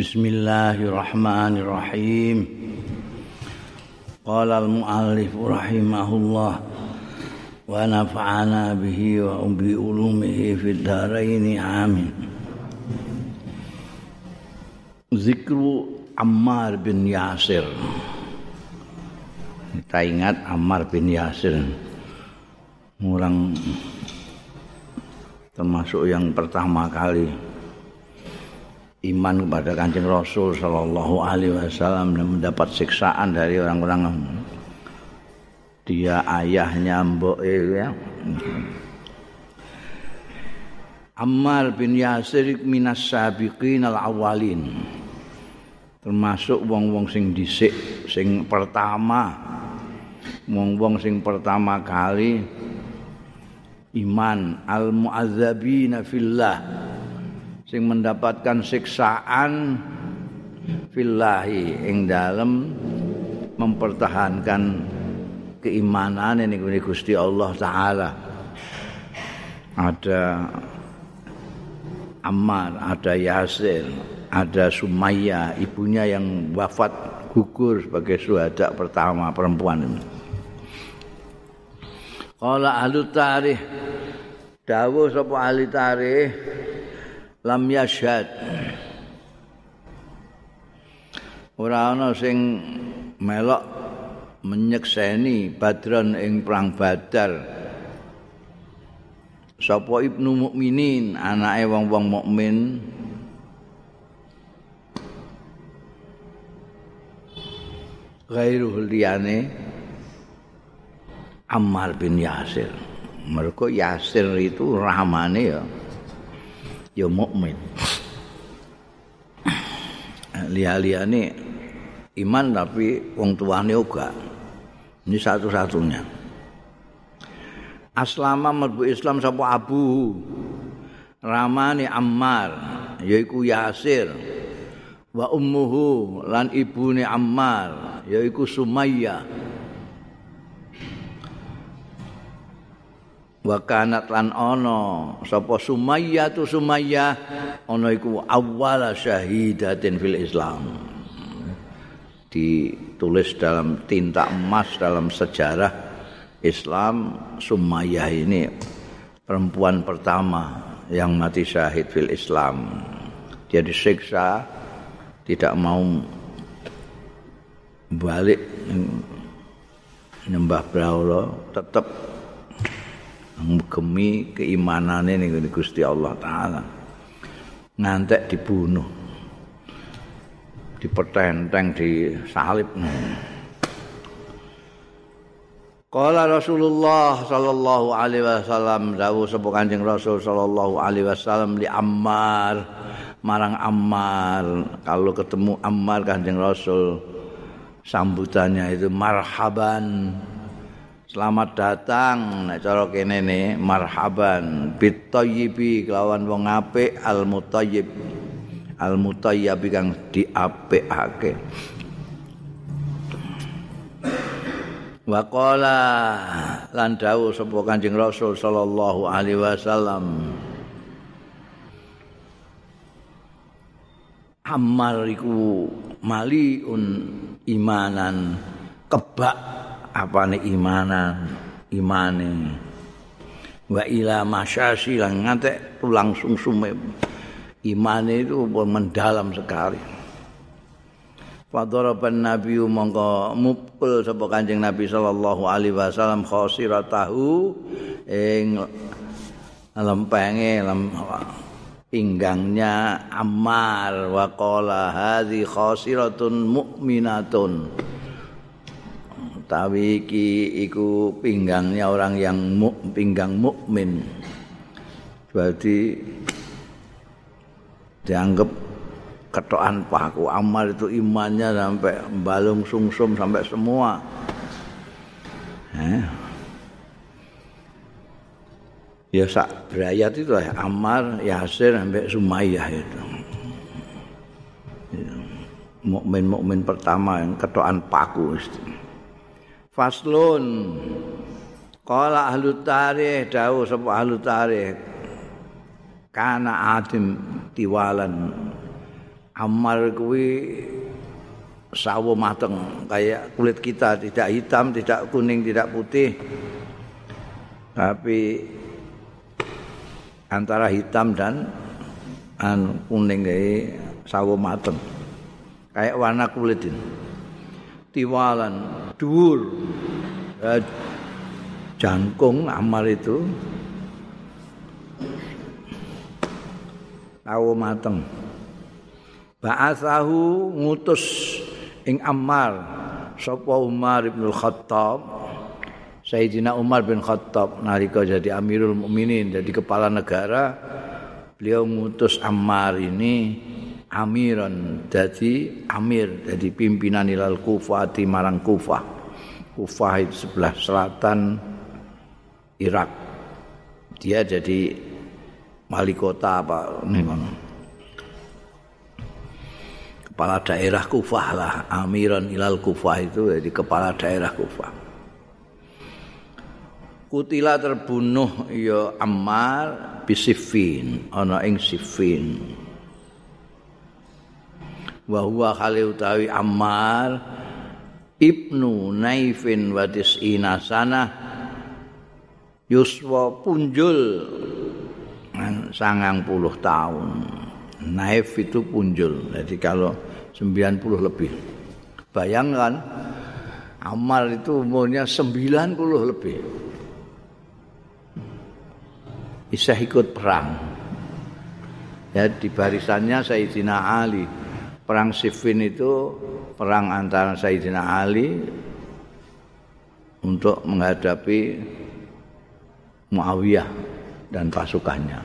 Bismillahirrahmanirrahim. Qala al-muallif rahimahullah wa nafa'ana bihi wa bi ulumihi fid dharain amin. Zikru Ammar bin Yasir. Kita ingat Ammar bin Yasir. Orang termasuk yang pertama kali iman kepada kancing Rasul Shallallahu Alaihi Wasallam dan mendapat siksaan dari orang-orang. Dia ayahnya mbok ya. Ammar bin Yasir minas sabiqin al awalin termasuk wong-wong sing dhisik sing pertama. Wong-wong sing pertama kali iman al muazzabina fillah sing mendapatkan siksaan fillahi ing dalem mempertahankan keimanan ini Gusti Allah taala ada Ammar, ada Yasir, ada Sumayya, ibunya yang wafat gugur sebagai suhada pertama perempuan ini. Kala ahli tarikh dawuh sapa ahli tarikh lam yashhad ora ana sing melok menyekseni badran ing perang badar sapa ibnu mukminin anake wong-wong mukmin ghairu liyane Ammar bin Yasir. Mereka Yasir itu rahmane ya. Ya mukmin. Lihat-lihat iman tapi wong tuane uga. Ini satu-satunya. Aslama merbu Islam sapa Abu Ramani Ammar yaiku Yasir wa ummuhu lan ibune Ammar yaiku Sumayyah wa kanat lan ana sapa Sumayyah tu Sumayyah ana iku awwala syahidatin fil Islam. Ditulis dalam tinta emas dalam sejarah Islam Sumayyah ini perempuan pertama yang mati syahid fil Islam. Dia disiksa tidak mau balik nyembah berhala tetap ngemi keimanane ning Gusti Allah taala. Ngantek dibunuh. Dipertenteng di salib Kala Rasulullah sallallahu alaihi wasallam dawuh sapa Kanjeng Rasul sallallahu alaihi wasallam li Ammar marang Ammar. Kalau ketemu Ammar Kanjeng Rasul sambutannya itu marhaban Selamat datang nek cara kene ne marhaban. Bitayyibi kelawan wong apik al mutayyib al mutayyib kang diapikake Wa qala lan dawuh sapa Kanjeng Rasul sallallahu alaihi wasallam. Ammar iku maliun imanan kebak apane imanan? Imane. Wa ila masyasi lan ngantek tulang sungsume imane itu mendalam sekali. Fadharaban Nabi mongko mukul sapa Kanjeng Nabi sallallahu alaihi wasallam khosiratahu ing lempenge lem, pinggangnya Ammar. Wa qala hadhi khosiratun mu'minatun utawi iki iku pinggangnya orang yang mu, pinggang mukmin. Berarti dianggap ketokan paku amal itu imannya sampai balung sungsum sampai semua. Eh. Ya sak berayat itu lah Ammar, Yasir sampai Sumayyah itu. Mukmin-mukmin pertama yang ketokan paku. Faslun Kala ahlu tarikh dawuh sapa ahlu tarikh kana adim tiwalan Ammar kuwi sawo mateng kayak kulit kita tidak hitam, tidak kuning, tidak putih. Tapi antara hitam dan an kuning kayak sawo mateng. Kayak warna kulit ini. Tiwalan, dhuwur. Eh, jangkung Ammar itu sawo mateng. Ba'athahu ngutus ing Ammar sapa Umar bin Khattab Sayyidina Umar bin Khattab nalika jadi Amirul Mukminin jadi kepala negara beliau ngutus Ammar ini amiran jadi amir jadi pimpinan ilal Kufah di marang Kufah. Kufah itu sebelah selatan Irak. Dia jadi wali kota apa nih kepala daerah Kufah lah Amiran Ilal Kufah itu jadi kepala daerah Kufah. Kutila terbunuh ya Ammar bisifin ana ing sifin wa huwa khali utawi Ammar ibnu Naifin wa tis'ina sana yuswa punjul sangang puluh tahun Naif itu punjul jadi kalau 90 lebih. Bayangkan Amal itu umurnya 90 lebih. Bisa ikut perang. Ya di barisannya Sayyidina Ali. Perang Siffin itu perang antara Sayyidina Ali untuk menghadapi Muawiyah dan pasukannya.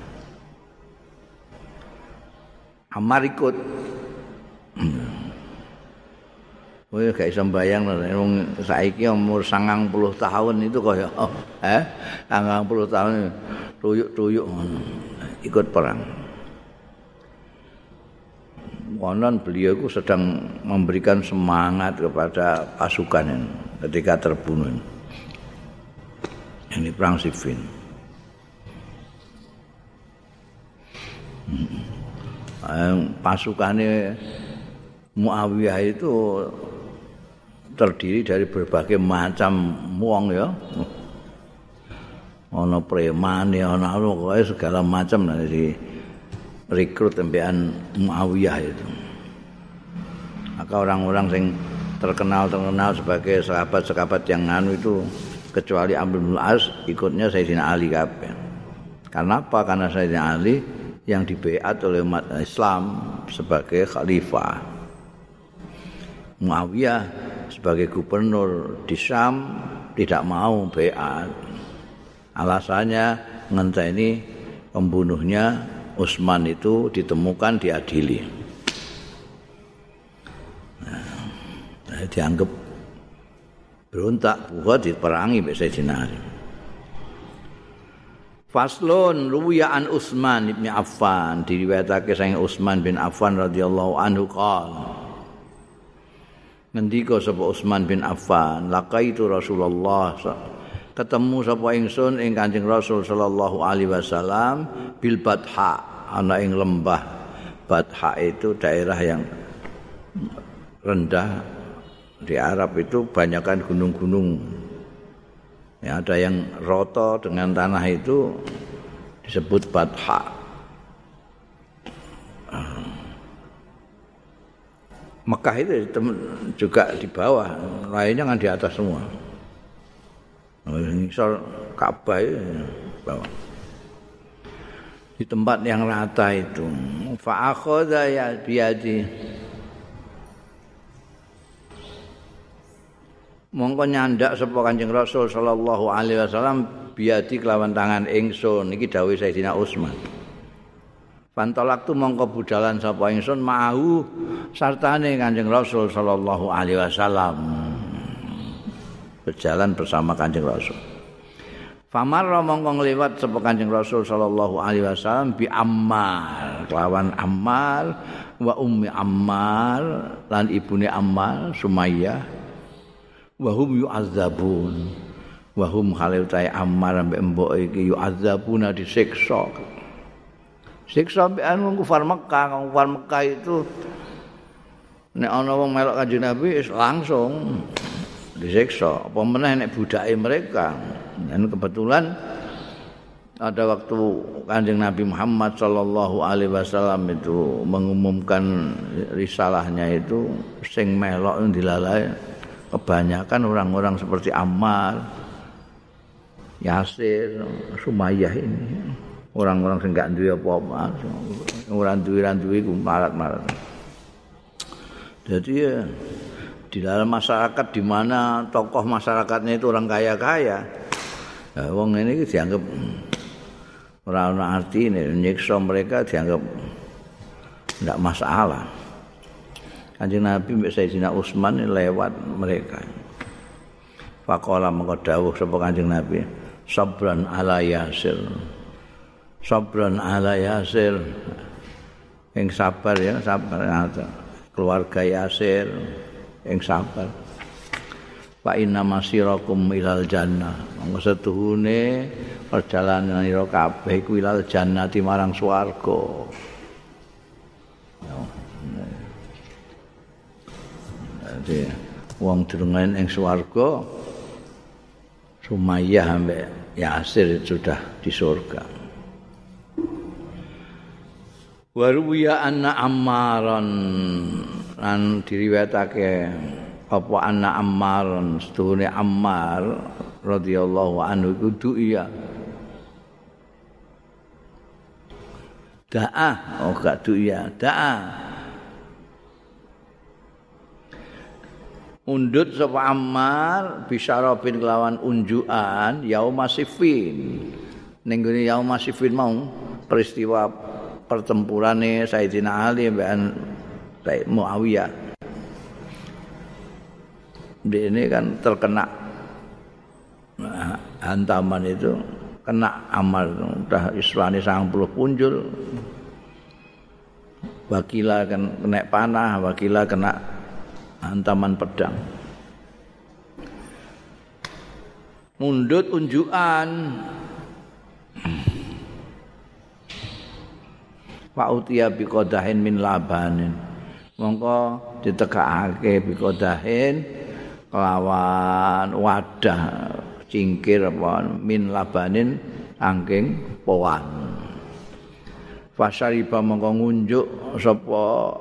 Ammar ikut Oh, gak iso mbayang wong saiki umur 90 tahun itu kaya eh 90 tahun tuyuk-tuyuk ikut perang. Konon beliau itu sedang memberikan semangat kepada pasukan ini ketika terbunuh. Ini perang Siffin. Hmm. Pasukannya Muawiyah itu terdiri dari berbagai macam wong ya. Ana preman ya ana segala macam dari rekrut tembean Muawiyah itu. Maka orang-orang yang terkenal terkenal sebagai sahabat-sahabat yang anu itu kecuali Amr bin As ikutnya Sayyidina Ali kabeh. Karena apa? Karena Sayyidina Ali yang dibeat oleh umat Islam sebagai khalifah. Muawiyah sebagai gubernur di Syam tidak mau beat. Alasannya ini pembunuhnya Utsman itu ditemukan diadili. Nah, dianggap berontak buat diperangi Mbak Ali. Faslun ruwiya an Utsman bin Affan diriwayatake saking Utsman bin Affan radhiyallahu anhu qala ngendika sapa Utsman bin Affan laqaitu Rasulullah ketemu sapa ingsun ing Kanjeng Rasul sallallahu alaihi wasallam bil ana ing lembah Batha itu daerah yang rendah di Arab itu banyakkan gunung-gunung ya ada yang roto dengan tanah itu disebut Batha Mekah itu juga di bawah, lainnya kan di atas semua. Misal Ka'bah itu bawah. Di tempat yang rata itu. Fa'akhoda ya biadi. Mongko nyandak sapa Kanjeng Rasul sallallahu alaihi wasallam biadi kelawan tangan ingsun iki dawuh Sayyidina Utsman. Pantolak tu mongko budalan sapa ingsun mau sartane Kanjeng Rasul sallallahu alaihi wasallam. Berjalan bersama Kanjeng Rasul. Famar mongko ngliwat sapa Kanjeng Rasul sallallahu alaihi wasallam bi Ammar, lawan Ammar wa ummi Ammar lan ibune Ammar Sumayyah wa hum yu'adzabun. Wa hum khalil Ammar mbek mbok iki yu'adzabuna disiksa. Siksa mbiyen wong kufar Mekah, wong kufar Mekah itu nek ana wong melok Kanjeng Nabi langsung disiksa. Apa meneh nek budake mereka. Dan kebetulan ada waktu Kanjeng Nabi Muhammad sallallahu alaihi wasallam itu mengumumkan risalahnya itu sing melok dilalai kebanyakan orang-orang seperti Ammar, Yasir, Sumayyah ini. orang-orang sing gak duwe apa-apa ora duwe ra duwe ku marat-marat jadi ya di dalam masyarakat di mana tokoh masyarakatnya itu orang kaya-kaya ya wong ini dianggap orang ana arti ini nyiksa mereka dianggap tidak masalah. Kanjeng Nabi mbek Sayyidina Utsman lewat mereka. Faqala mengko dawuh sapa Kanjeng Nabi, sabran ala yasir. sabran ala yasir. Ing sabar ya sabar. Keluarga yasir. Ing sabar Pak inna masirakum ilal jannah. Monggo setuhune perjalanan ira kabeh iku ilal jannati marang swarga. Jadi wong durungen ing swarga Sumayyah ambek Yasir sudah di surga. Waruya anna ammaran. Lan diriwayatake apa anna ammaran sedune ammar radhiyallahu anhu iku iya. Da'a oh gak iya. Da'a undut sapa ammar bisyarabin kelawan unjukan yaumasifin ning gone yaumasifin mau peristiwa pertempurane Sayyidina Ali Sayyid Muawiyah. Dia ini kan terkena nah, hantaman itu kena amal udah iswani sang puluh punjul. Wakila kan kena panah wakila kena hantaman pedang. Mundut unjukan. Pak utia bi kodahin min labanin. Mongko ditekakake bi kelawan wadah cingkir apa min labanin angking poan. Fasariba mongko ngunjuk sapa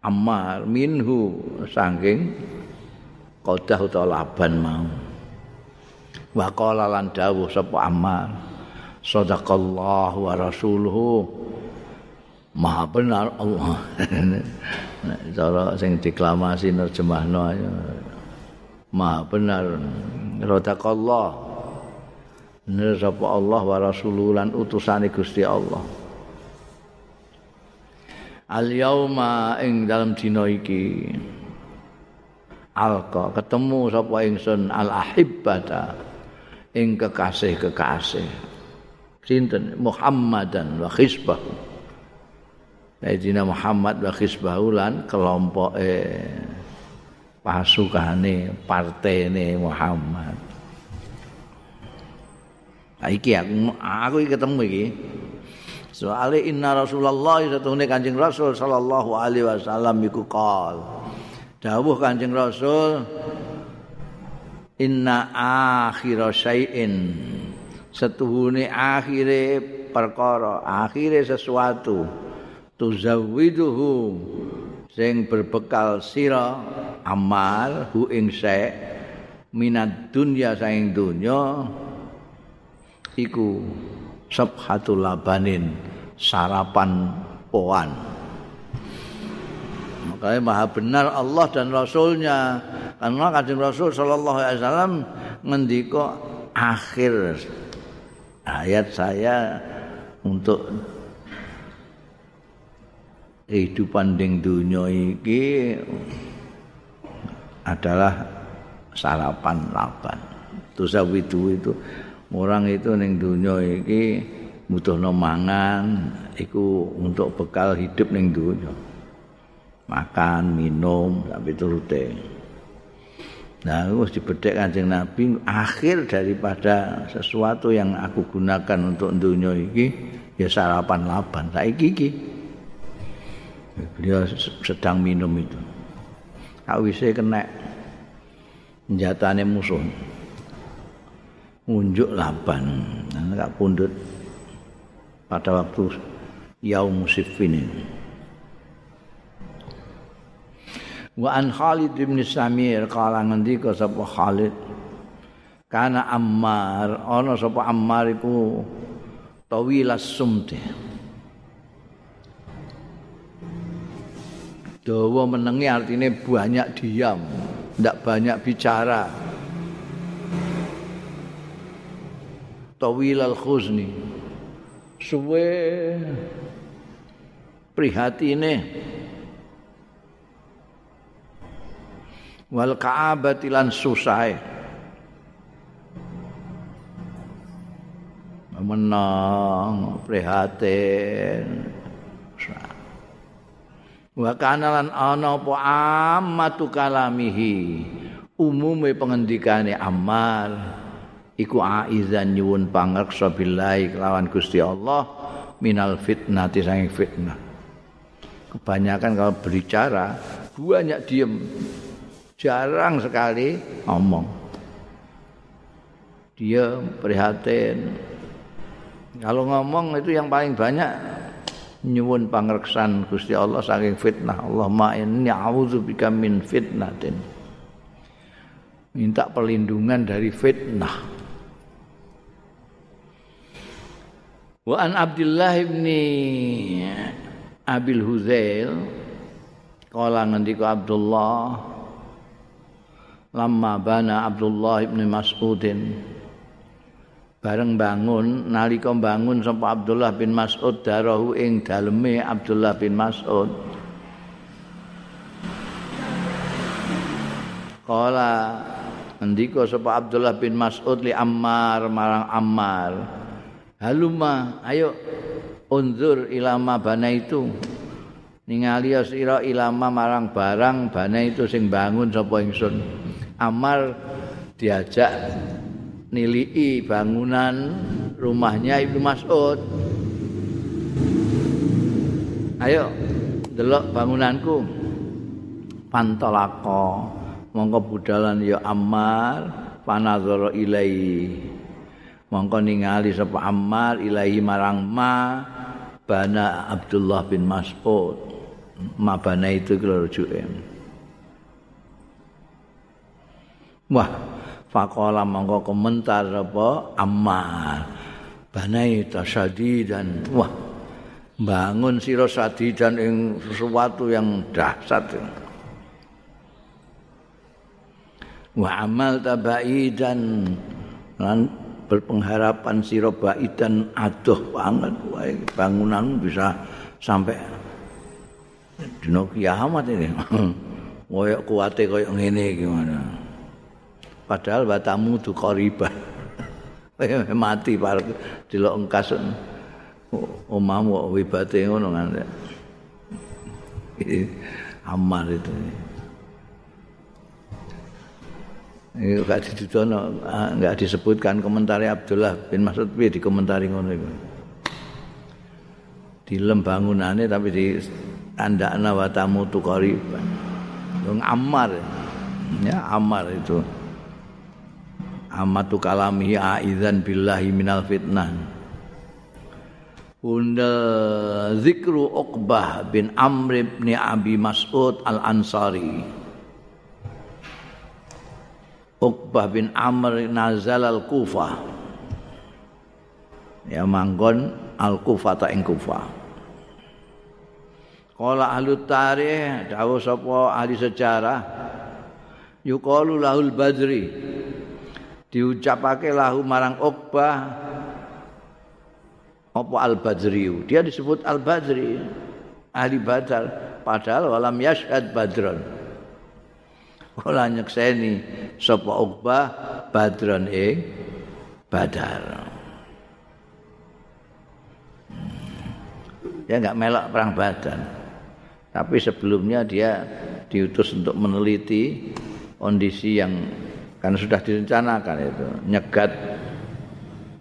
Ammar minhu saking kodah utawa laban mau. Wa qala lan dawuh sapa Ammar. Sadaqallahu wa rasuluhu Maha benar Allah. Cara sing diklamasi nerjemahno ayo. Maha benar. Radakallah. Bener sapa Allah wa rasululan utusane Gusti Allah. Al yauma ing dalam dina iki alqa ketemu sapa ingsun al ahibbata ing kekasih-kekasih. Sinten Muhammadan wa khisbahu. Sayyidina Muhammad wa Khisbahulan kelompok eh, pasukane partene Muhammad. Iki aku aku ketemu iki. Soale inna Rasulullah satune Kanjeng Rasul sallallahu alaihi wasallam iku qol. Dawuh Kanjeng Rasul inna akhira syai'in setuhune akhire perkara akhire sesuatu tuzawwiduhu sing berbekal sira amal hu ing se minat dunya saing dunya iku sabhatul labanin sarapan poan. Makanya maha benar Allah dan Rasulnya. Karena kanjeng Rasul Shallallahu Alaihi Wasallam ngendiko akhir ayat saya untuk kehidupan ding dunia iki adalah sarapan laban. Tusawidu itu orang itu ning dunia iki butuh mangan iku untuk bekal hidup ning dunia. Makan, minum, sampai turute. Nah, harus dibedek kanjeng Nabi akhir daripada sesuatu yang aku gunakan untuk dunia ini ya sarapan laban. Saiki iki. Beliau sedang minum itu. Awise kena senjatane musuh. Unjuk laban. Nah, gak pundut pada waktu yaum musifin. Wa an Khalid bin Samir kala ngendika sapa Khalid kana Ammar ana sapa Ammar iku tawilas sumte Dawa menengi artinya banyak diam, tidak banyak bicara. Tawil al khuzni, suwe prihatine. Wal ka'abati lan susah menang prihatin wa kana lan ana apa amatu kalamihi umume pengendikane amal iku aizan nyuwun pangreksa billahi kelawan Gusti Allah minal fitnati saking fitnah kebanyakan kalau berbicara banyak diem jarang sekali ngomong. Dia prihatin. Kalau ngomong itu yang paling banyak nyuwun pangreksan Gusti Allah saking fitnah. Allahumma inni a'udzubika min fitnatin. Minta perlindungan dari fitnah. Wa an Abdullah bin Abil Huzail kala ngendika Abdullah lama bana Abdullah ibn Mas'udin bareng bangun nalika bangun sapa Abdullah bin Mas'ud darahu ing daleme Abdullah bin Mas'ud. Kala ndika sapa Abdullah bin Mas'ud li Ammar marang Ammar. Haluma ayo unzur ilama bana itu ningali sira ilama marang barang bana itu sing bangun sapa ingsun. Amar diajak nilii bangunan rumahnya Ibnu Mas'ud. Ayo delok bangunanku. Pantolako mongko budalan ya Ammar panazara ilai. Mongko ningali sapa Ammar ilahi marang ma bana Abdullah bin Mas'ud. Ma bana itu kalau rujuke. Wah, faqala mongko komentar apa Ammar. Banai dan wah bangun sira sadidan ing sesuatu yang dahsyat. Wa amal tabaidan lan berpengharapan sira baidan adoh banget wae bangunan bisa sampai dino kiamat ini. Koyok kuate koyok ngene gimana. Padahal batamu tu koriban mati par delok engkas. Omamu wibate ngono kan amal itu. Ini gak didudono, gak disebutkan komentari Abdullah bin Mas'ud. Di dikomentari ngono itu. Di lembangunannya tapi di tandakna watamu tu. Yang Ammar, ya Ammar itu. Amatu kalamihi aizan billahi minal fitnah. Bunda zikru Uqbah bin Amr bin Abi Mas'ud Al-Ansari. Uqbah bin Amr nazal al-Kufah Ya manggon al-Kufah ta ing Kufah Kala ahli tarikh dawuh sapa ahli sejarah? Yuqalu lahul badri diucapake lahu marang Uqbah. Apa al-Badri? Dia disebut al-Badri. Ahli Badar. Padahal walam yashhad badron ora nyekseni sapa Uqbah badron ing Badar. Dia enggak melak perang Badar. Tapi sebelumnya dia diutus untuk meneliti kondisi yang kan sudah direncanakan itu nyegat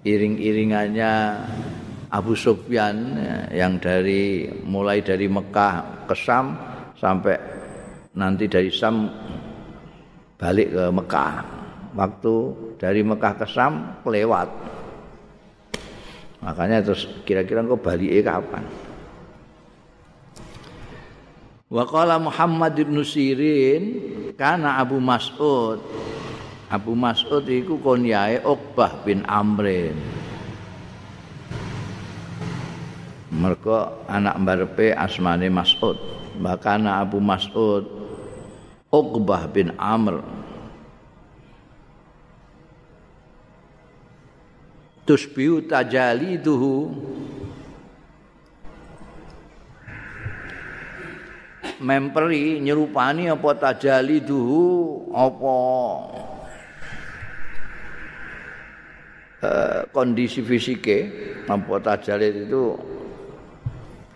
iring-iringannya Abu Sufyan yang dari mulai dari Mekah ke Sam sampai nanti dari Sam balik ke Mekah. Waktu dari Mekah ke Sam kelewat. Makanya terus kira-kira engkau balik kapan? Wa qala Muhammad bin Sirin kana Abu Mas'ud. Abu Mas'ud iku konyae Uqbah bin Amrin. Mereka anak mbarepe asmane Mas'ud. Bahkan Abu Mas'ud Uqbah bin Amr. Tusbihu tajaliduhu memperi nyerupani apa tajaliduhu apa uh, kondisi fisike apa tajalid itu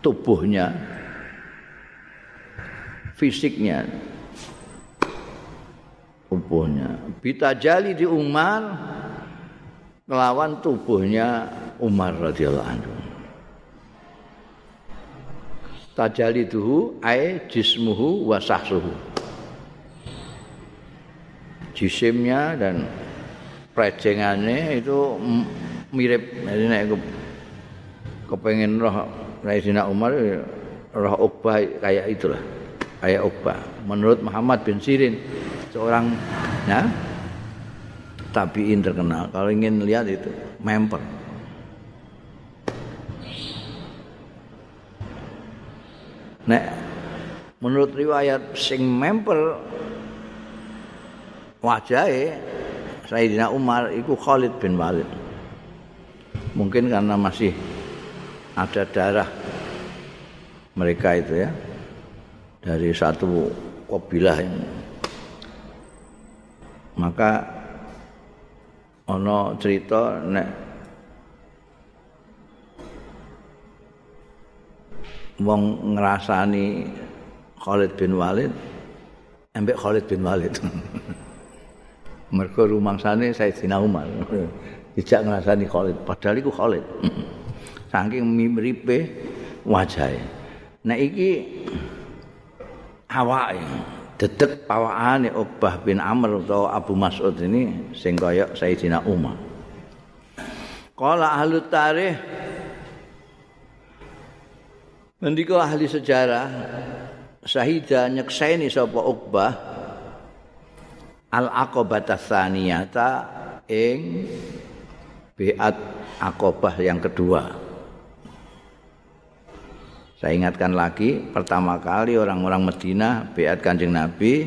tubuhnya fisiknya tubuhnya. Bitajali di Umar melawan tubuhnya Umar radhiyallahu anhu. Tajaliduhu ay jismuhu wa sahsuhu. Jisimnya dan prejengannya itu mirip. Jadi nek kepengen roh Sayyidina Umar roh Uqbah kayak itulah kayak Uqbah. Menurut Muhammad bin Sirin seorang ya tabiin terkenal. Kalau ingin lihat itu member Nek menurut riwayat sing member wajahe Sayyidina Umar itu Khalid bin Walid. Mungkin karena masih ada darah mereka itu ya dari satu kabilah ini. Maka ono cerita nek wong ngrasani Khalid bin Walid embek Khalid bin Walid. Mergo rumangsane Sayyidina Umar. Dijak ngrasani Khalid, padahal iku Khalid. saking mimripe wajahe. Nek iki awake dedek pawakane Uqbah bin Amr utawa Abu Mas'ud ini sing kaya Sayyidina Umar. Qala ahli tarikh Ngendika ahli sejarah Sahida nyekseni sapa Uqbah Al-Aqabah Tsaniyata ing Biat Aqabah yang kedua. Saya ingatkan lagi, pertama kali orang-orang Medina beat kanjeng Nabi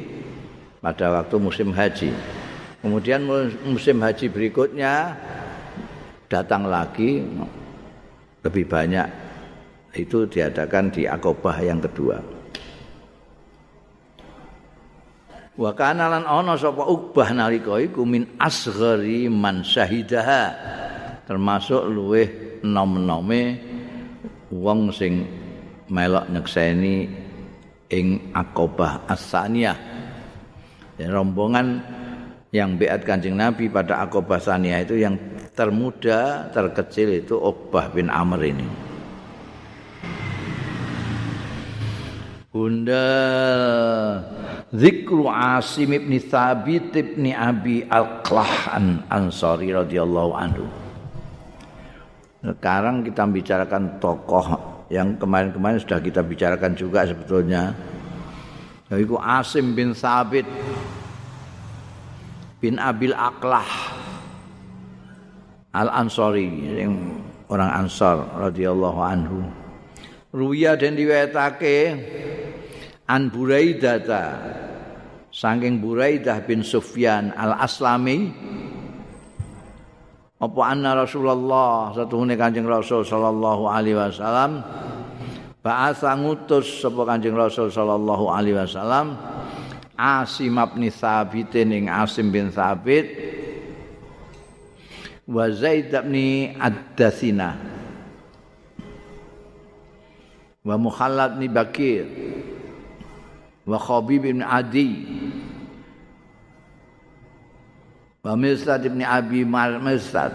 pada waktu musim haji. Kemudian musim haji berikutnya datang lagi lebih banyak itu diadakan di Akobah yang kedua. Wa kana lan ana sapa Uqbah nalika iku min asghari man syahidaha termasuk luweh nom-nome wong sing melok nyekseni ing Aqabah As-Saniyah. Dan rombongan yang beat Kanjeng Nabi pada Aqabah Saniyah itu yang termuda, terkecil itu Uqbah bin Amr ini. Bunda Zikru Asim ibn Thabit ibn Abi Al-Qlah Ansari radhiyallahu anhu. Sekarang kita bicarakan tokoh yang kemarin-kemarin sudah kita bicarakan juga sebetulnya yaitu Asim bin Sabit bin Abil Aklah Al Ansori yang orang Ansar radhiyallahu anhu Ruya dan diwetake An Buraidata saking Buraidah bin Sufyan Al Aslami apa anna Rasulullah satuhune Kanjeng Rasul sallallahu alaihi wasallam. Ba'atha ngutus sapa Kanjeng Rasul sallallahu alaihi wasallam. Asim bin Thabit ning Asim bin Thabit. Wa Zaid bin Ad-Dathina. Wa Mukhallad bin Bakir wa Khabib bin Adi Wa Mirsad ibn Abi Mirsad.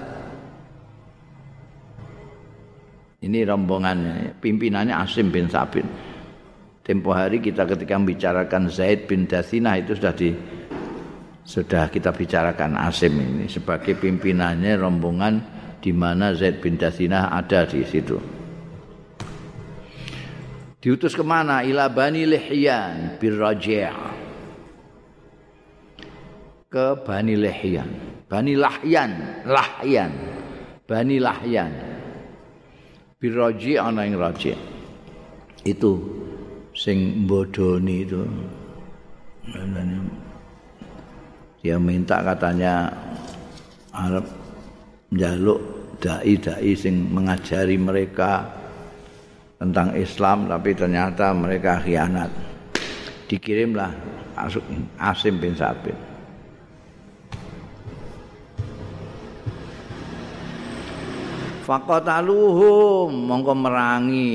Ini rombongannya, pimpinannya Asim bin Sabit. Tempo hari kita ketika membicarakan Zaid bin Dathinah itu sudah di sudah kita bicarakan Asim ini sebagai pimpinannya rombongan di mana Zaid bin Dathinah ada di situ. Diutus ke mana? Ila Bani Lihyan bir Ke Bani Lihyan. Bani Lahyan, Lahyan. Bani Lahyan. Bir ana ing. Itu sing bodoni itu. Dia minta katanya Arab jaluk dai-dai sing mengajari mereka tentang Islam tapi ternyata mereka khianat. Dikirimlah Asim bin Sabit. Faqataluhum mongko merangi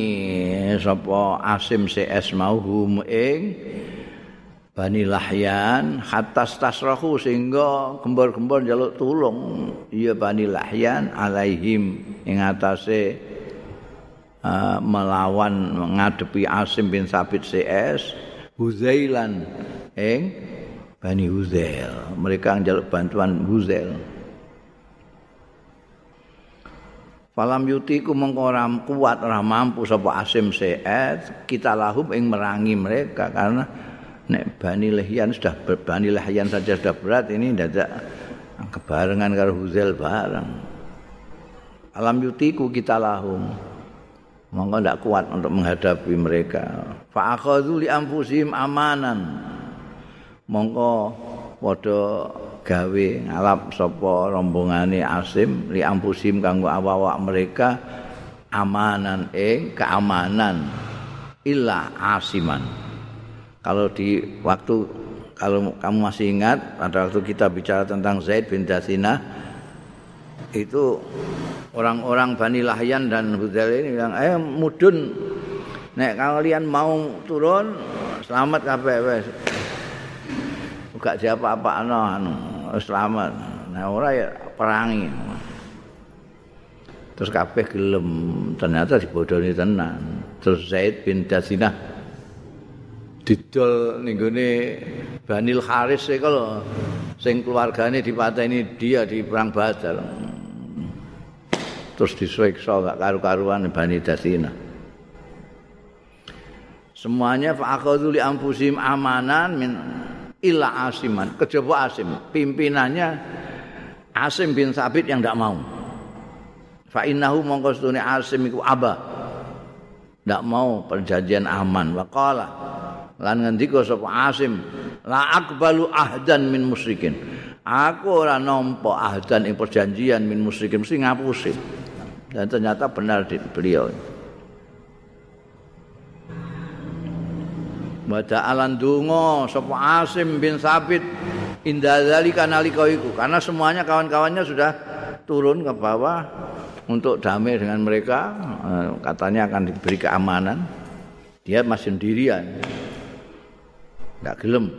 sapa Asim CS mauhum ing Bani Lahyan hatta tasrahu sehingga gembor-gembor jaluk tulung iya Bani Lahyan alaihim ing atase uh, melawan menghadapi Asim bin Sabit CS Huzailan ing Bani Huzail. Mereka jaluk bantuan Huzail. Falam yutiku mengko kuat ora mampu sapa Asim CS kita lahum ing merangi mereka karena nek bani lehyan sudah bani lehyan saja sudah berat ini tidak kebarengan karo Huzail bareng. Alam yutiku kita lahum monggo ndak kuat untuk menghadapi mereka. Fa akhadhu li anfusihim amanan. Monggo padha gawe ngalap sapa rombongane Asim li anfusihim kanggo awak mereka amanan eh keamanan. Illa asiman. Kalau di waktu kalau kamu masih ingat pada waktu kita bicara tentang Zaid bin Dasina itu orang-orang Bani Lahyan dan Hudail ini bilang eh mudun. Nek kalian mau turun selamat kabeh wes. Enggak siapa apa anu, selamat. Nah ora ya perangi. Terus kabeh gelem. Ternyata dibodoni tenan. Terus Zaid bin Dasinah didol ning Banil Haris kalau sing keluargane dipateni dia di perang Badar. Terus disiksa gak karu-karuan Bani Dasina. Semuanya fa'akhadhu li anfusihim amanan min illa asiman. Kejaba asim. Pimpinannya Asim bin Sabit yang tidak mau. Fa'innahu mongko asim iku aba. Tidak mau perjanjian aman. Waqala lan ngendika sapa Asim la akbalu ahdan min musyrikin aku ora nampa ahdan ing perjanjian min musyrikin mesti ngapusi. Dan ternyata benar di beliau. Baca alan dungo sapa Asim bin Sabit indah zalika nalika iku. Karena semuanya kawan-kawannya sudah turun ke bawah untuk damai dengan mereka. Eh, katanya akan diberi keamanan. Dia masih sendirian. Enggak gelem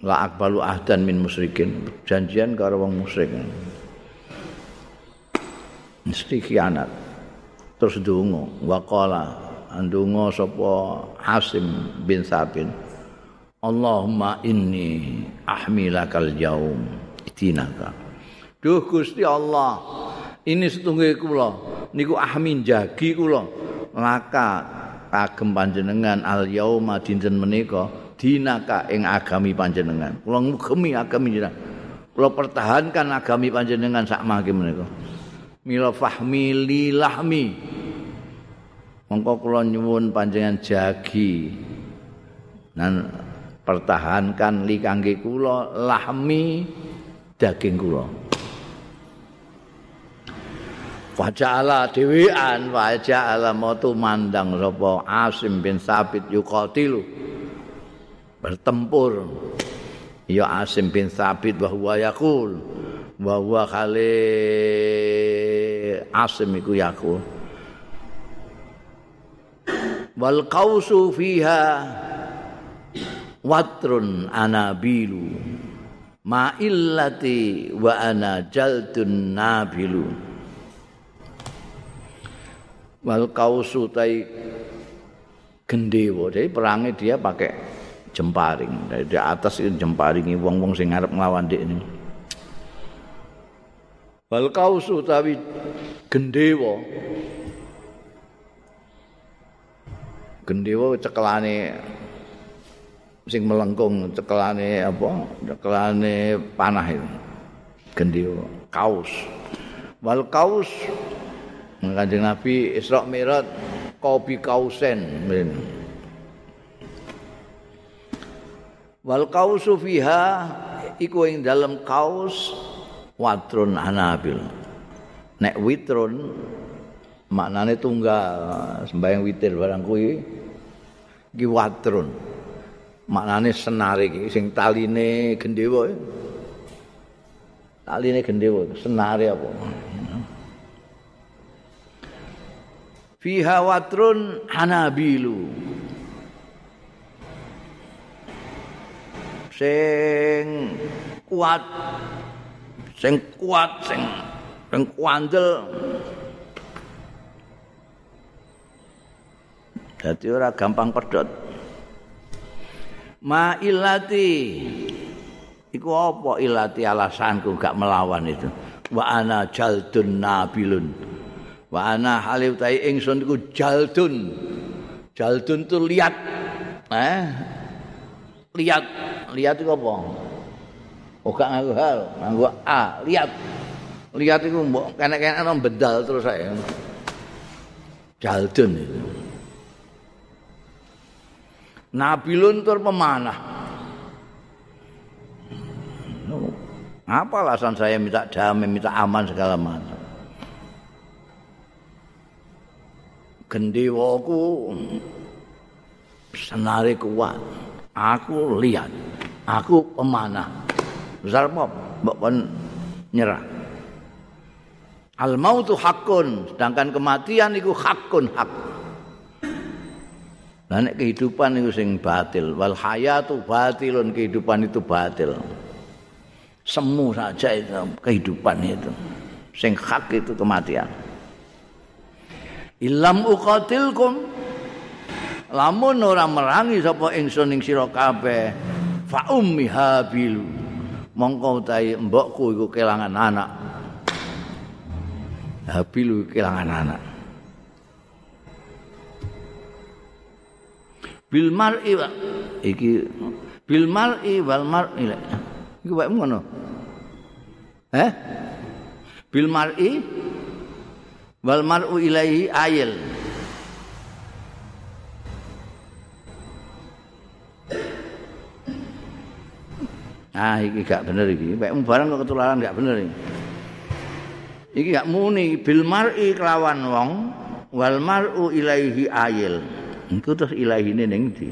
la akbalu ahdan min musyrikin janjian karo wong musyrik. Mesti khianat terus ndonga. Waqala ndonga sapa Hasim bin Sabin Allahumma inni ahmilakal yaum. Itinaka Duh Gusti Allah ini setunggal kula. Niku ahmin jagi kula. Laka kagem panjenengan al yauma dinten menika dinaka ing agami panjenengan. Kula ngugemi agami jenengan. Kula pertahankan agami panjenengan sak mangke menika. Mila fahmi li lahmi. Mongko kula nyuwun panjenengan jagi. Dan pertahankan li kangge kula lahmi daging kula. Faja'ala dewean Faja'ala motu mandang Sapa Asim bin Sabit yuqatilu bertempur. Ya Asim bin Sabit bahwa yakul bahwa kali Asim iku yakul wal qausu fiha watrun anabilu ma illati wa ana jaldun nabilu. Wal kausu tai gendewa jadi perangnya dia pakai jemparing. Di atas itu jemparingi wong-wong sing ngarep nglawan dik wal kausu tapi gendewa. Gendewa cekelane sing melengkung cekelane apa? Cekelane panah itu. Gendio kaus. Wal kaus. Kanjeng Nabi Isra Mi'raj kopi kausen wal kausu fiha iku ing dalam kaus watrun anabil nek witrun maknane tunggal sembayang witir barang kuwi iki watrun maknane senare iki sing taline gendewa taline gendewa senare apa? Fiha watrun hanabilu sing kuat sing kuat sing sing kuandel. Dadi ora gampang pedot. ma ilati iku apa ilati? Alasanku gak melawan itu. Wa ana jaldun nabilun. Wa ana halif tai ingsun iku jaldun. Jaldun tu lihat eh lihat. Lihat itu apa? Oh gak ngaku hal. Ngaku a. Lihat. Lihat itu mbok kene-kene bedal terus saya jaldun itu. Nabilun tur pemanah. Apa alasan saya minta damai, minta aman segala macam? Gendewaku senari kuat. Aku lihat, aku pemanah. Besar? Mbak nyerah. Al mautu hakun, sedangkan kematian itu hakun hak. Nek kehidupan itu sing batil, wal hayatu batilun kehidupan itu batil. Semu saja itu kehidupan itu. Sing hak itu kematian. Ilam uqatilkum lamun ora merangi sapa ingsun ing sira kabeh fa ummi habilu. Mongko utahe mbokku iku kelangan anak. Habilu kelangan anak. Bil mar'i iki bil mar'i wal mar'i iki wae ngono? Eh bil mar'i wal mar'u ilaihi ayil Ah iki gak bener iki. Mek barang kok ketularan gak bener iki. Iki gak muni bil mar'i kelawan wong wal mar'u ilaihi ayil. Iku terus ilahine ning ndi?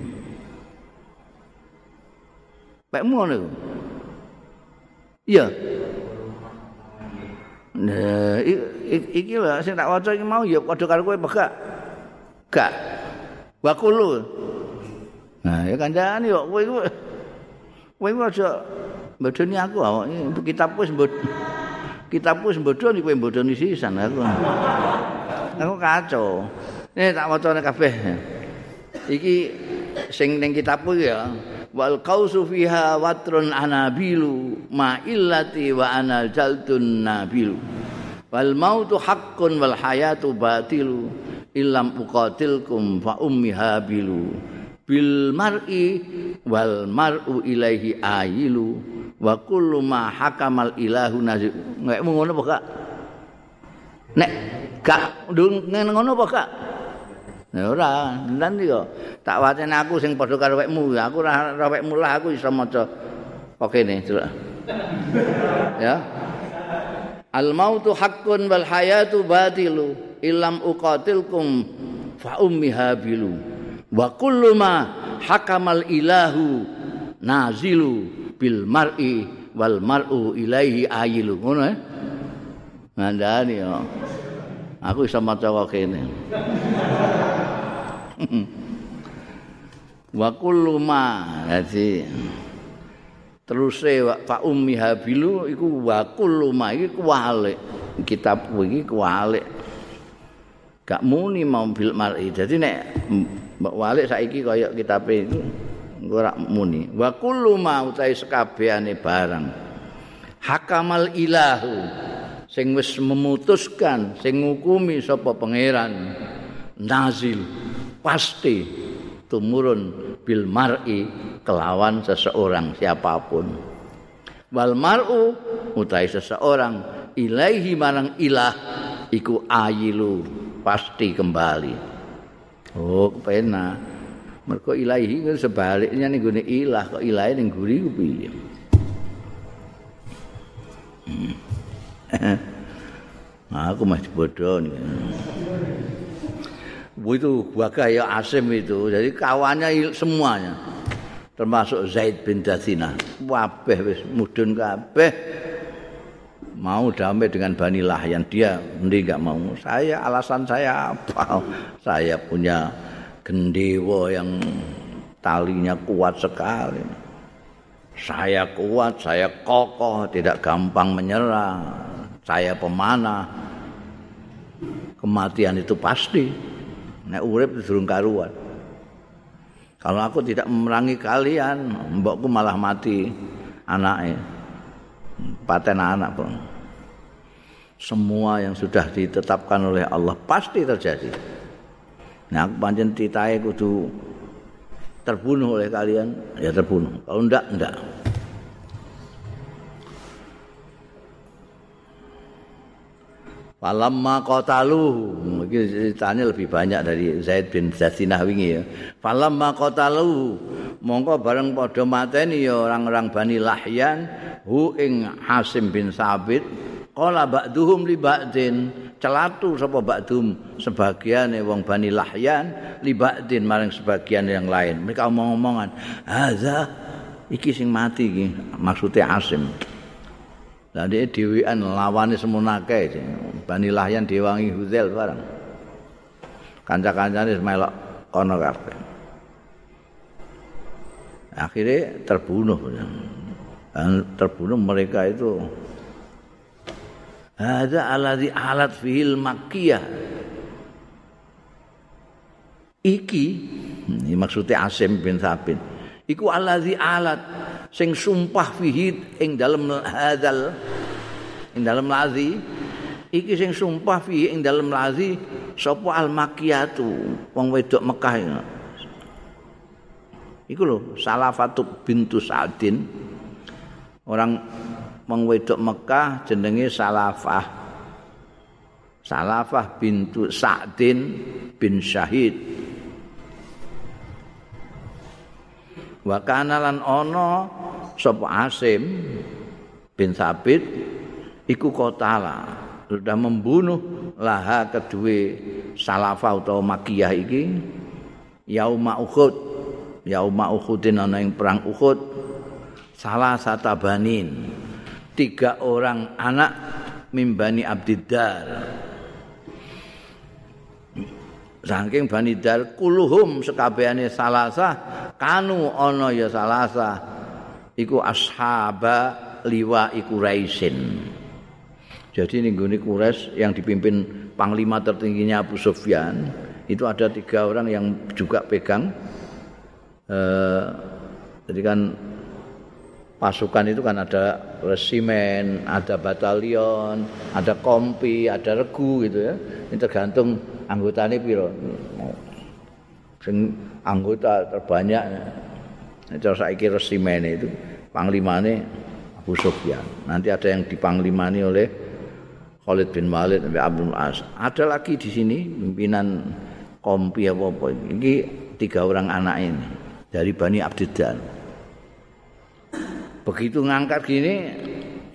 Pak ngono. Iya. Nah, iki lho sing tak waca iki mau ya padha karo kowe pegak. Gak. Wakulu. Nah, ya kanjane yo kowe iku kowe aja bodoni aku awak kitab wis mbod kitab wis bodoni kowe bodoni sisan aku. Aku kacau. Ini tak wacane kabeh. iki sing ning kitabku ya wal qausu fiha watrun anabilu ma illati wa anal jaltun nabilu wal mautu haqqun wal hayatu batilu illam uqatilkum fa ummi habilu bil mar'i wal mar'u ilaihi ayilu wa kullu ma hakamal ilahu nazir. Nek ngono apa kak nek gak ngono apa kak Ya ora, lan yo tak wacene aku sing padha karo wekmu, aku ora ora wekmu lah aku iso maca. Kok kene, Ya. Al mautu haqqun wal hayatu batilu illam uqatilkum fa ummi habilu wa kullu ma hakamal ilahu nazilu bil mar'i wal mar'u ilaihi ayilu. Ngono eh? Ngandani yo aku iso maca kene. Wa kullu ma dadi teruse Pak Ummi Habilu iku wa kullu ma iki kuwalik. Kitab iki kuwalik. Gak muni mau bil mar'i. Dadi nek mbok walik saiki kaya kitab itu ora muni. Wa kullu ma utai sekabehane barang. Hakamal ilahu sing wis memutuskan sing ngukumi sapa pangeran. Nazil pasti tumurun bil mar'i kelawan seseorang siapapun. Wal mar'u utai seseorang ilaihi marang ilah iku ayilu pasti kembali oh pena mergo ilahi sebaliknya ning gone ilah kok ilahe ning guri ku piye Nah, aku masih bodoh nih. itu Baga ya Asim itu. Jadi kawannya semuanya. Termasuk Zaid bin Dathina. Wabeh mudun kabeh. Mau damai dengan Bani Lahyan. Dia mending gak mau. Saya alasan saya apa? Saya punya gendewo yang talinya kuat sekali. Saya kuat, saya kokoh, tidak gampang menyerah. Saya pemanah. Kematian itu pasti. nek urip durung karuan. Kalau aku tidak memerangi kalian, mbokku malah mati anaknya. Paten anak pun. Semua yang sudah ditetapkan oleh Allah pasti terjadi. Nah, aku panjen titahe kudu terbunuh oleh kalian, ya terbunuh. Kalau ndak, ndak. Falamma qatalu mungkin ceritanya lebih banyak dari Zaid bin Zasinah wingi ya. Falamma qatalu mongko bareng padha mateni ya orang-orang Bani Lahyan hu ing Hasim bin Sabit qala ba'duhum li ba'din celatu sapa ba'dum sebagian wong Bani Lahyan li ba'din maring sebagian yang lain. Mereka omong-omongan, "Hadza iki sing mati iki." Maksudnya Hasim. Lah dhek dhewean lawane semunake Bani Lahyan diwangi Huzail bareng. Kanca-kancane melok kono kabeh. Akhirnya terbunuh. Dan terbunuh mereka itu ada alladzi alat fil makkiyah. Iki ini maksudnya Asim bin Sabit. Iku alladzi alat sing sumpah fihi ing dalem hadzal ing dalem lazi iki sing sumpah fi ing dalem lazi sapa al makiyatu wong wedok Mekah iku lho salafatu bintu Sa'din orang wong wedok Mekah jenenge salafah. Salafah bintu Sa'din bin Syahid. Wa kana lan ana sapa Asim bin Sabit iku kotala sudah membunuh laha kedua salafah atau makiyah iki yauma uhud. Yauma uhudin ana ing perang uhud. Salah satu banin tiga orang anak mimbani abdiddar saking bani dar kuluhum sekabehane salasa kanu ana ya salasa iku ashaba liwa iku raisin Jadi ini Guni Kures yang dipimpin panglima tertingginya Abu Sufyan itu ada tiga orang yang juga pegang. Eh, jadi kan pasukan itu kan ada resimen, ada batalion, ada kompi, ada regu gitu ya. Ini tergantung anggotanya piro. Anggota terbanyak itu saya kira resimen itu panglimanya Abu Sufyan. Nanti ada yang dipanglimani oleh Khalid bin Walid sampai Abdul As. Ada lagi di sini pimpinan kompi apa apa ini tiga orang anak ini dari Bani Abdiddar. Begitu ngangkat gini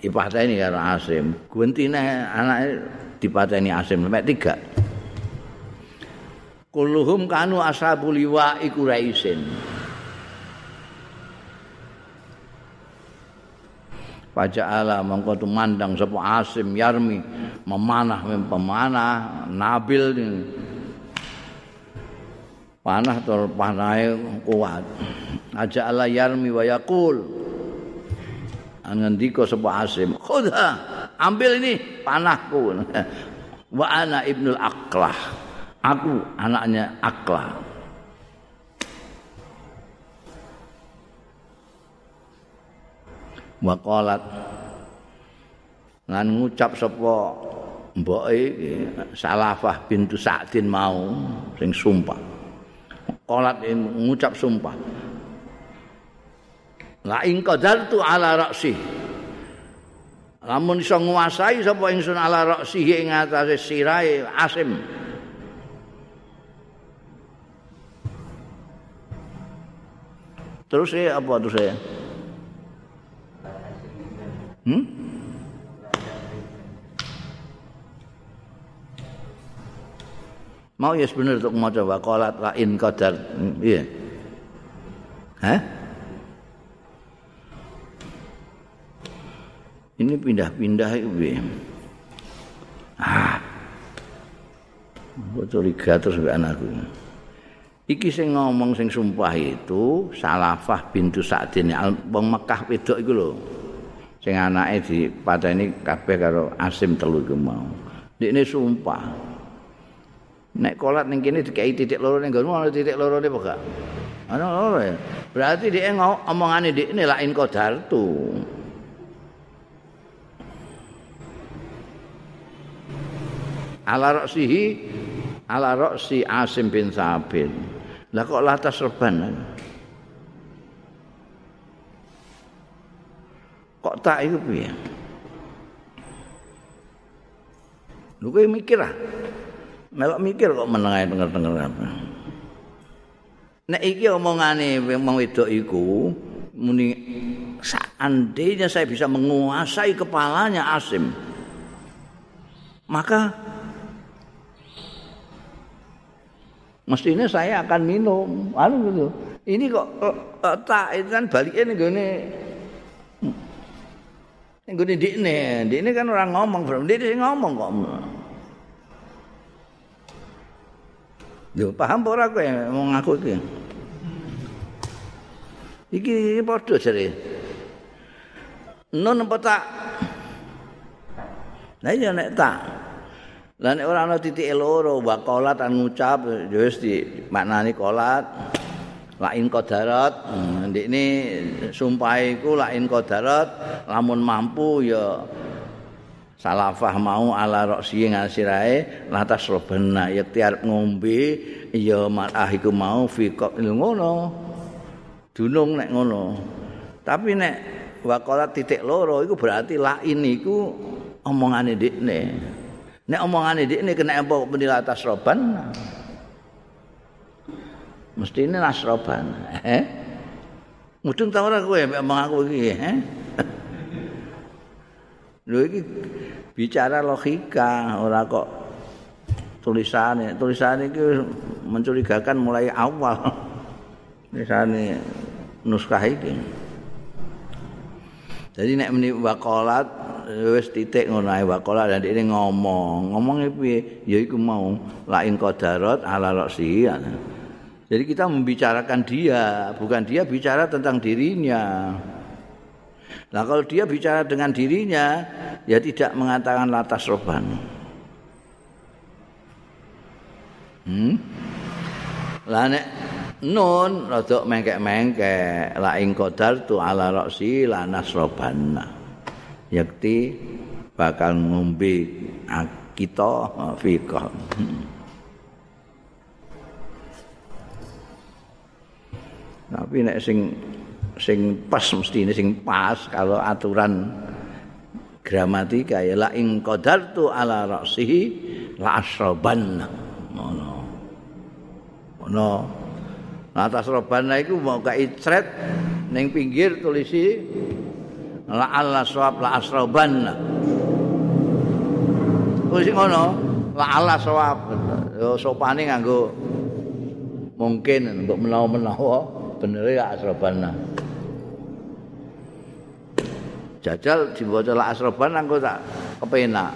ini karo Asim. Guntine anaknya dipateni Asim sampai tiga. Kulluhum kanu ashabul liwa iku raisin. Faja'ala mongko tumandang sapa Asim Yarmi memanah pemanah Nabil ini. panah panahe kuat. Aja Allah Yarmi wa yaqul ngendika sapa Asim khudha ambil ini panahku. Wa ana ibnul aqlah. Aku anaknya aqlah. Wa qalat lan ngucap sapa mboke Salafah bintu Sa'din mau sing sumpah. Qalat ngucap sumpah La ing qadartu ala ra'si. Lamun iso nguasai sapa ingsun ala ra'si ing atase sirahe Asim. Terus ya apa terus ya? Hmm? Mau ya sebenarnya untuk mau coba kolat lain qadar. Iya. Hah? Ini pindah-pindah itu ah. Gue curiga terus anakku. Iki sing ngomong sing sumpah itu Salafah bintu Sa'din. Wong Mekah wedok iku lho. Sing anake di kabeh karo Asim telu iku mau. Ndekne sumpah. Nek kolat ning kene dikai titik loro ning nggonmu ana titik loro ne apa ana loro berarti dia ngomongane ndekne lain kodar ala roksihi ala roksi Asim bin Sabit. Lah kok latas reban? Kok tak itu piye? Lu kowe mikir ah. Melok mikir kok menengae denger-denger apa. Nek iki omongane wong wedok iku muni seandainya saya bisa menguasai kepalanya Asim maka mestinya saya akan minum. Anu gitu. Ini kok tak itu kan baliknya nih gini ini gini di ini di ini kan orang ngomong belum dia ngomong kok. Yo paham ora kowe mau ngaku iki. Iki padha jare. Non apa tak? Nah ya nek tak Lah nek ora ana titik loro wa qolat an ngucap ya wis di maknani qolat lain qadarat hmm, ndekne sumpah iku lain qadarat lamun mampu ya salafah mau ala roksi ngasirae lantas robena ya tiar ngombe ya marah iku mau fi ngono. Dunung nek ngono. Tapi nek wakolat titik loro iku berarti lain iku omongane ndekne Nek omongane dik ini kena apa muni atas roban. Mesti ini nasroban. Eh? Mudeng tau ora kowe mek omong aku iki, eh? Lho iki bicara logika, ora kok tulisane. Tulisane iki mencurigakan mulai awal. Tulisane nuskah iki. Jadi nek meni waqalat wis titik ngono ae waqala dan ini ngomong. Ngomongnya piye? Ya iku mau. Lain qadarat ala roksi jadi kita membicarakan dia bukan dia bicara tentang dirinya. Nah kalau dia bicara dengan dirinya ya tidak mengatakan latas roban hmm? lah nek nun rodok mengkek-mengkek. La ing qadar tu ala roksi lanas robanna yakti bakal ngombe kita fiqh. Tapi nek sing sing pas mesti ini sing pas kalau aturan gramatika ya la ing qadartu ala ra'sihi la asraban. Ngono. Ngono. Nah, atas robana iku mau kae ning pinggir tulisi la alla sawab la asroban wis ngono? La alla sawab yo sopane nganggo mungkin untuk menawa-menawa bener ya asroban jajal dibaca la asroban anggo tak kepenak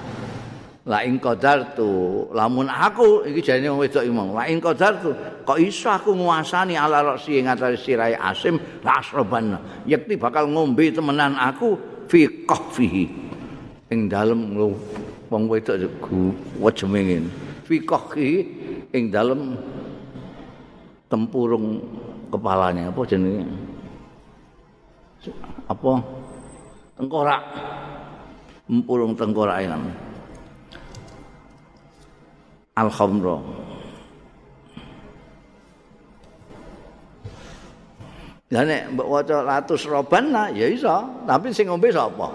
la ing qadartu lamun aku iki jane wong wedok imong la ing qadartu kok iso aku nguasani ala roksi ing atase sirahe asim? La asroban yakti bakal ngombe temenan aku fi qahfihi. Ing dalem wong wedok wejeme ngene. Fi qahfihi ing dalem tempurung kepalanya apa jenenge? Apa? Tengkorak. Tempurung tengkorak ini al khamra Lah nek mbok waca ratus roban lah ya iso, tapi sing ngombe sapa?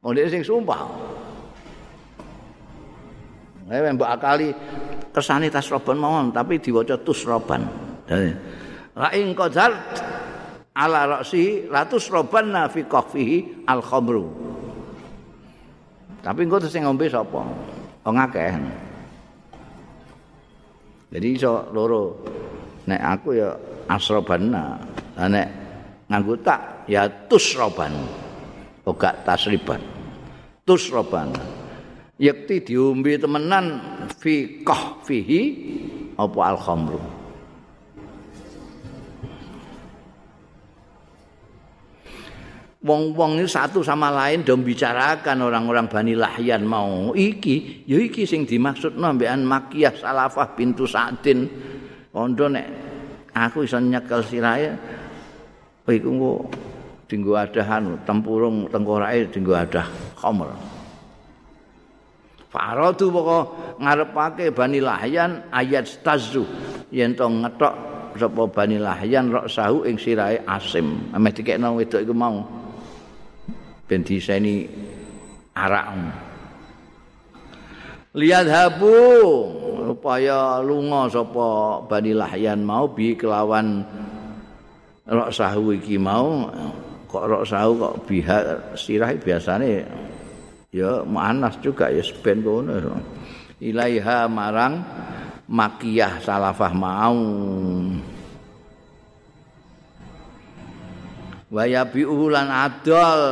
Wong sing sumpah. Nek mbok akali kesane tas roban mawon tapi diwaca tus roban. Ra ing qadar ala ra'si ratus roban fi qaffihi al khamru. Tapi engko sing ngombe sapa? Wong akeh. Jadi iso loro. Nek aku ya asrobanna. Lah nek nganggo tak ya tusroban. Ora tasriban. Tusroban. Yakti diombe temenan fi qahfihi apa al khamru. Wong-wong ini satu sama lain do bicarakan orang-orang Bani Lahyan mau. Iki ya iki sing dimaksud nambekan makiyah salafah pintu Sa'din. Kondo nek aku iso nyekel sirahe oh, iku engko dinggo adahan tempurung tengkorake dinggo adah khamr. Faradu pokok ngarepake Bani Lahyan ayat stazu yen to ngetok sapa Bani Lahyan rok sahu ing sirahe Asim. Ameh dikekno wedok iku mau ben diseni arak lihat habu supaya lunga sapa bani lahyan mau bi kelawan rok sahu iki mau. Kok rok sahu kok biha sirah biasane ya muannas juga ya ben kono. Ilaiha marang makiyah salafah mau waya biulan adol.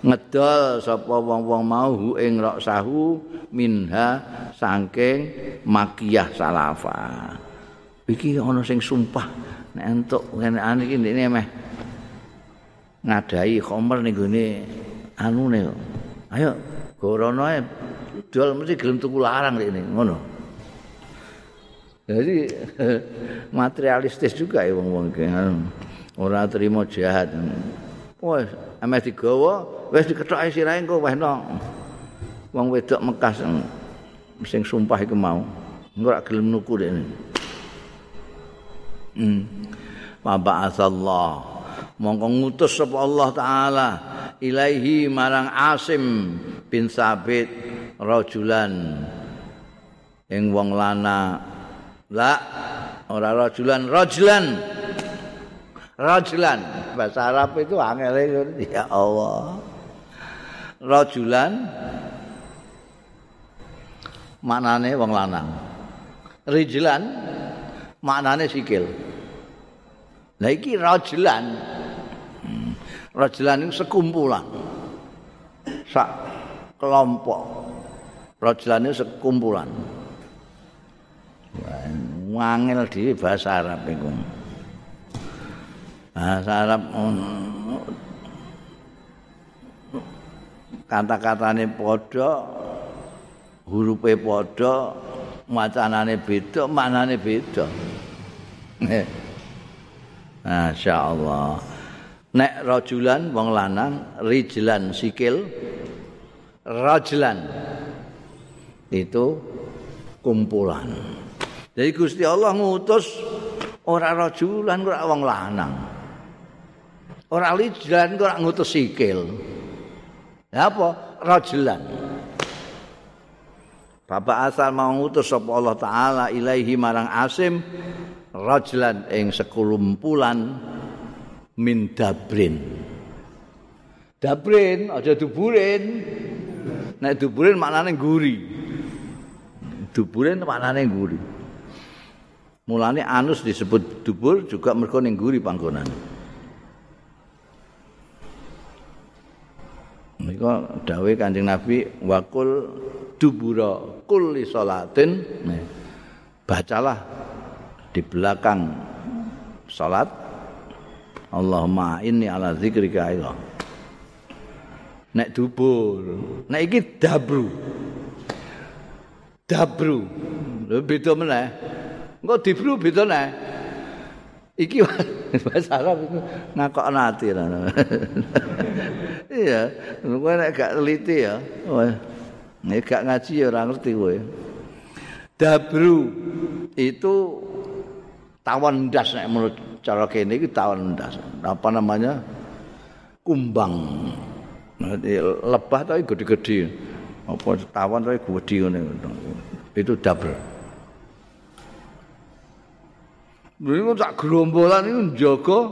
Ngedol sapa wong-wong mau hu ing rok sahu minha saking makiyah salafa. Iki ana sing sumpah. Nek entuk ngene iki ndekne meh ngadai khomer ning gone anune ayo gorono ae. Dol mesti gelem tuku larang ini ngono. Jadi materialistis juga ya wong-wong iki ora terima jahat. Wes, ame digawa, wis dikethoki sirahe engko wehno. Wong wedok Mekah sing sumpah iku mau. Engko ora gelem nuku dene. Hmm. Wa Allah. Mongko ngutus sapa Allah taala ilaihi marang Asim bin Sabit rajulan ing wong lana la ora rajulan rajulan rajulan. Bahasa Arab itu angel ya Allah. Rajulan. Maknane wong lanang. Rijlan maknane sikil. Lah iki rajulan. Rajulan itu sekumpulan. Sak kelompok. Rajulan itu sekumpulan. Wangel di bahasa Arab itu bahasa Arab kata-katane padha hurufe padha macanane beda maknane beda. Masya Allah Nek rajulan wong lanang rijlan sikil rajulan. Itu kumpulan. Jadi Gusti Allah ngutus ora rajulan ora wong lanang ora lijlan kok ngutus sikil. Ya apa? Rajulan. Bapak asal mau ngutus sapa Allah taala ilaihi marang Asim rajulan ing sekulumpulan min dabrin. Dabrin aja duburin. Nek duburin maknane guri. Duburin maknane guri. Mulane anus disebut dubur juga mergo ning guri panggonan. Nika dawuh Kanjeng Nabi wakul dubura kulli salatin. Bacalah di belakang salat Allahumma inni ala zikrika ila. nek dubur nek iki dabru. Dabru. Lho beda meneh. Engko dibru beda meneh iki bahasa Arab itu ngakok nati iya. Kowe nek gak teliti ya nek gak ngaji ya ora ngerti kowe. Dabru. Itu tawon ndas nek menurut cara kene iki tawon ndas. Apa namanya? Kumbang. Lebah tapi gede-gede apa tawon tapi gede ngene. Itu double Mereka tak gerombolan itu jaga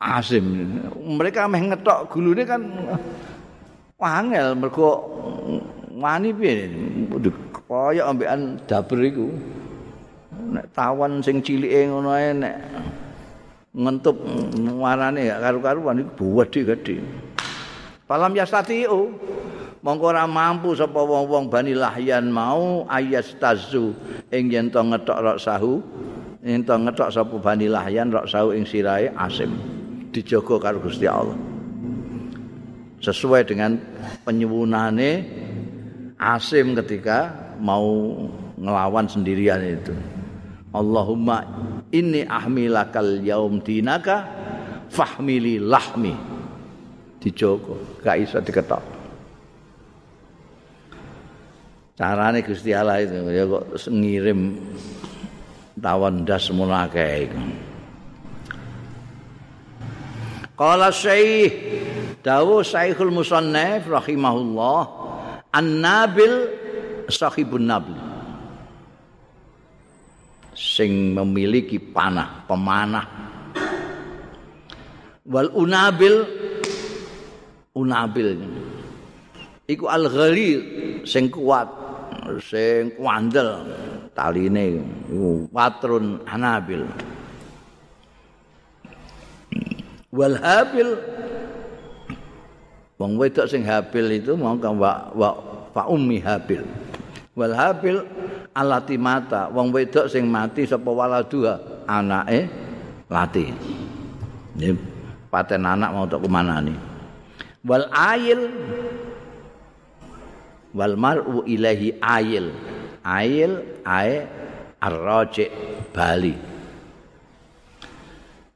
asim. Mereka meh ngetok gulune kan wangel mergo wani piye. Kaya ambekan daber iku. Nek tawon sing cilike ngono ae nek ngentup warane gak karu-karuan iku gede-gede. Palam yastatiu mongko ora mampu sapa wong-wong Bani Lahyan mau ayastazu ing yen to ngethok rok sahu ing to ngethok sapa Bani Lahyan rok sahu ing sirahe asim dijogo karo Gusti Allah. Sesuai dengan penyuwunane Asim ketika mau ngelawan sendirian itu. Allahumma inni ahmilakal yaum dinaka fahmili lahmi. dijogo gak iso diketok carane Gusti Allah itu ya kok ngirim tawon das akeh iku Qala Syekh Dawu Syekhul Musannaf rahimahullah An-Nabil sahibun nabil sing memiliki panah pemanah. Wal unabil unabil. Iku al ghalir sing kuat sing kuandel taline iku patrun anabil wal habil. Wong wedok sing habil itu mongko wa, wa fa ummi habil. Wal habil alati mata. Wong wedok sing mati sapa waladuha anake lati. Ini paten anak mau untuk kemana nih wal ayil wal mar'u ilahi ayil ayil ay arraji bali.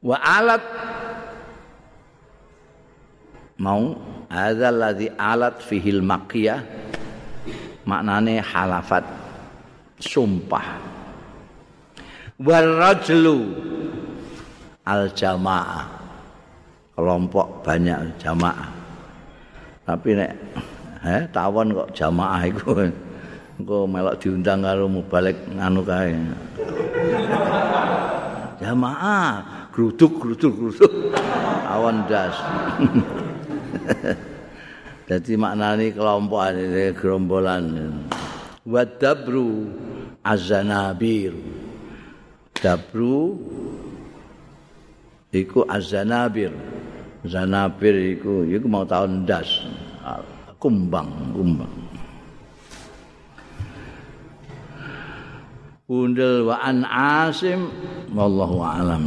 Wa alat mau? Adzal ladzi alat fihil maqiyah. Maknane halafat. Sumpah. Wal rajlu al jamaah kelompok banyak jamaah. Tapi nek eh tawon kok jamaah iku? Engko melok diundang karo mubalik nganu kae. Jamaah gruduk gruduk gruduk. Awan das jadi maknani kelompok ini gerombolan. Wadabru azanabir dabru iku azanabir zanabir iku iku mau tahun das kumbang kumbang. Undel wa an asim wallahu alam